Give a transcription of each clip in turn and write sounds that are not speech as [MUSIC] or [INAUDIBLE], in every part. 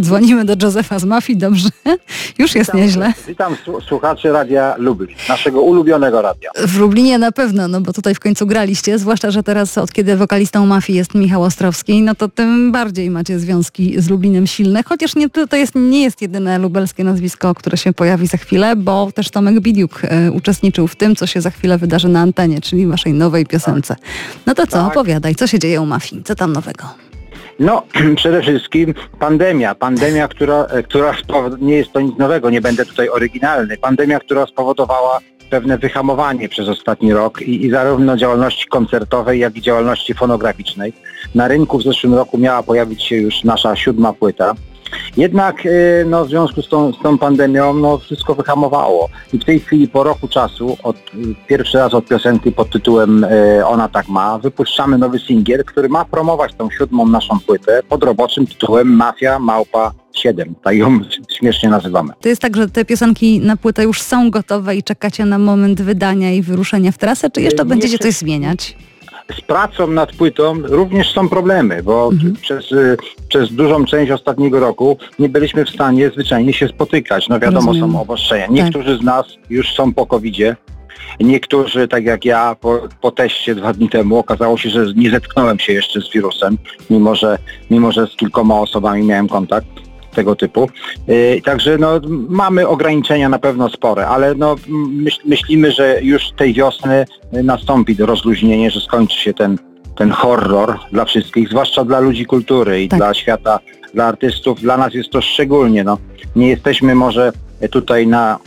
Dzwonimy do Józefa z Mafii, dobrze? Już jest Witam, nieźle. Witam słu- słuchaczy Radia Lublin, naszego ulubionego radia. W Lublinie na pewno, no bo tutaj w końcu graliście, zwłaszcza, że teraz od kiedy wokalistą Mafii jest Michał Ostrowski, no to tym bardziej macie związki z Lublinem silne, chociaż nie, to, jest, nie jest jedyne lubelskie nazwisko, które się pojawi za chwilę, bo też Tomek Bidiuk e, uczestniczył w tym, co się za chwilę wydarzy na antenie, czyli waszej nowej piosence. No to co, Tak. opowiadaj, co się dzieje u Mafii, co tam nowego? No, [CLEARS THROAT] przede wszystkim pandemia. Pandemia, która, e, która nie jest to nic nowego, nie będę tutaj oryginalny. Pandemia, która spowodowała pewne wyhamowanie przez ostatni rok i, i zarówno działalności koncertowej, jak i działalności fonograficznej. Na rynku w zeszłym roku miała pojawić się już nasza siódma płyta. Jednak e, no, w związku z tą, z tą pandemią no, wszystko wyhamowało. I w tej chwili po roku czasu, od, pierwszy raz od piosenki pod tytułem e, Ona tak ma, wypuszczamy nowy singiel, który ma promować tą siódmą naszą płytę pod roboczym tytułem Mafia Małpa 7. Tak ją śmiesznie nazywamy. To jest tak, że te piosenki na płytę już są gotowe i czekacie na moment wydania i wyruszenia w trasę, czy jeszcze Nie będziecie coś zmieniać? Z pracą nad płytą również są problemy, bo Mhm. przez, y, przez dużą część ostatniego roku nie byliśmy w stanie zwyczajnie się spotykać. No wiadomo, Rozumiem. są obostrzenia. Niektórzy z nas już są po covidzie. Niektórzy, tak jak ja, po, po teście dwa dni temu okazało się, że nie zetknąłem się jeszcze z wirusem, mimo że, mimo że z kilkoma osobami miałem kontakt tego typu. Yy, także no, mamy ograniczenia na pewno spore, ale no, myśl, myślimy, że już tej wiosny y, nastąpi rozluźnienie, że skończy się ten, ten horror dla wszystkich, zwłaszcza dla ludzi kultury i Tak. dla świata, dla artystów. Dla nas jest to szczególnie. No. Nie jesteśmy może tutaj na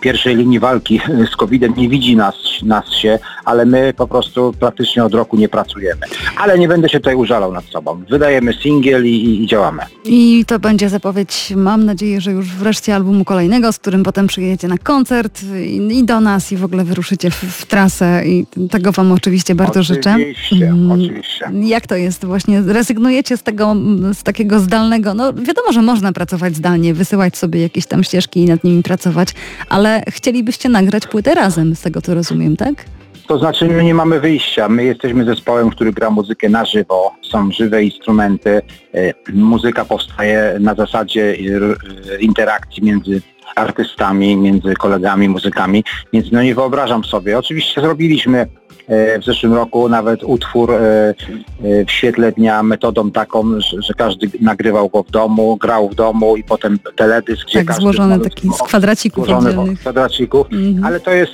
pierwszej linii walki z COVID-em, nie widzi nas, nas się, ale my po prostu praktycznie od roku nie pracujemy. Ale nie będę się tutaj użalał nad sobą. Wydajemy singiel i, i, działamy. I to będzie zapowiedź, mam nadzieję, że już wreszcie albumu kolejnego, z którym potem przyjedziecie na koncert i, i do nas i w ogóle wyruszycie w, w trasę i tego Wam oczywiście bardzo życzę. Oczywiście, Mm, oczywiście. Jak to jest właśnie? Rezygnujecie z tego, z takiego zdalnego, no wiadomo, że można pracować zdalnie, wysyłać sobie jakieś tam ścieżki i nad nimi pracować, ale chcielibyście nagrać płytę razem, z tego co rozumiem, tak? To znaczy my nie mamy wyjścia. My jesteśmy zespołem, który gra muzykę na żywo. Są żywe instrumenty. E, Muzyka powstaje na zasadzie e, interakcji między artystami, między kolegami, muzykami. Więc no nie wyobrażam sobie. Oczywiście zrobiliśmy e, w zeszłym roku nawet utwór e, e, w świetle dnia metodą taką, że, każdy nagrywał go w domu, grał w domu i potem teledysk, gdzie Tak, każdy złożony taki z kwadracików złożony w oddzielnych. kwadracików. Mhm. Ale to jest,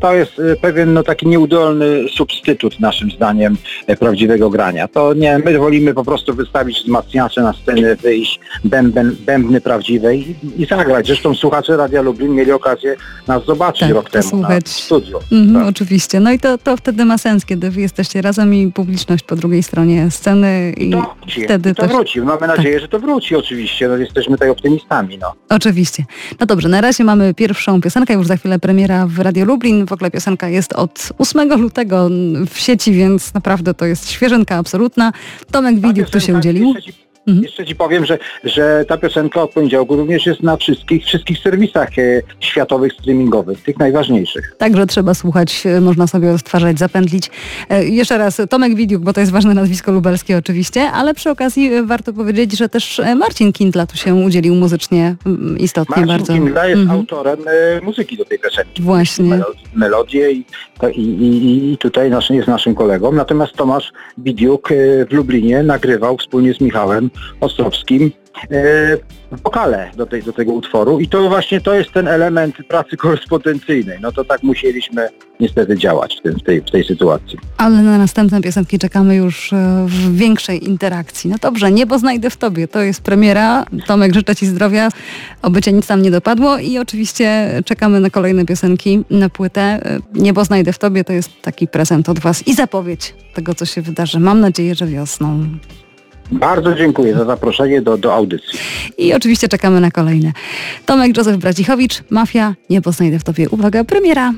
to jest e, pewien no, taki nieudolny substytut naszym zdaniem e, prawdziwego grania. To nie, my wolimy po prostu wystawić wzmacniacze na scenę, wyjść, bęben, bębny prawdziwe i, i zagrać. Zresztą słuchacze Radia Lublin mieli okazję nas zobaczyć Tak, rok temu na posłuchać. studiu. Mhm, Tak. Oczywiście. No i to, to wtedy ma sens, kiedy wy jesteście razem i publiczność po drugiej stronie sceny i To wróci, wtedy to też... wróci. Mamy nadzieję, że to wróci oczywiście. No, jesteśmy tutaj optymistami. No. Oczywiście. No dobrze, na razie mamy pierwszą piosenkę, już za chwilę premiera w Radio Lublin. W ogóle piosenka jest od 8 lutego w sieci, więc naprawdę to jest świeżynka absolutna. Tomek Widiuk tu się udzielił. Mhm. jeszcze ci powiem, że, że ta piosenka od poniedziałku również jest na wszystkich, wszystkich serwisach e, światowych streamingowych, tych najważniejszych. Także trzeba słuchać, e, można sobie odtwarzać, zapętlić. E, Jeszcze raz Tomek Widiuk, bo to jest ważne nazwisko lubelskie oczywiście, ale przy okazji e, warto powiedzieć, że też e, Marcin Kindla tu się udzielił muzycznie istotnie Marcin bardzo. Kindla jest Mhm. autorem e, muzyki do tej piosenki. Właśnie. Melo- Melodię i, i, i, i tutaj nasz, jest naszym kolegą. Natomiast Tomasz Bidiuk e, w Lublinie nagrywał wspólnie z Michałem Ostrowskim e, wokale do, tej, do tego utworu i to właśnie to jest ten element pracy korespondencyjnej. No to tak musieliśmy niestety działać w, tym, w, tej, w tej sytuacji. Ale na następne piosenki czekamy już e, w większej interakcji. No dobrze, Niebo znajdę w Tobie. To jest premiera. Tomek, życzę Ci zdrowia, oby nic tam nie dopadło i oczywiście czekamy na kolejne piosenki na płytę. E, Niebo znajdę w Tobie to jest taki prezent od Was i zapowiedź tego, co się wydarzy. Mam nadzieję, że wiosną. Bardzo dziękuję za zaproszenie do, do audycji. I oczywiście czekamy na kolejne. Tomek Józef Bracichowicz, Mafia, Niebo znajdę w Tobie. Uwaga, premiera.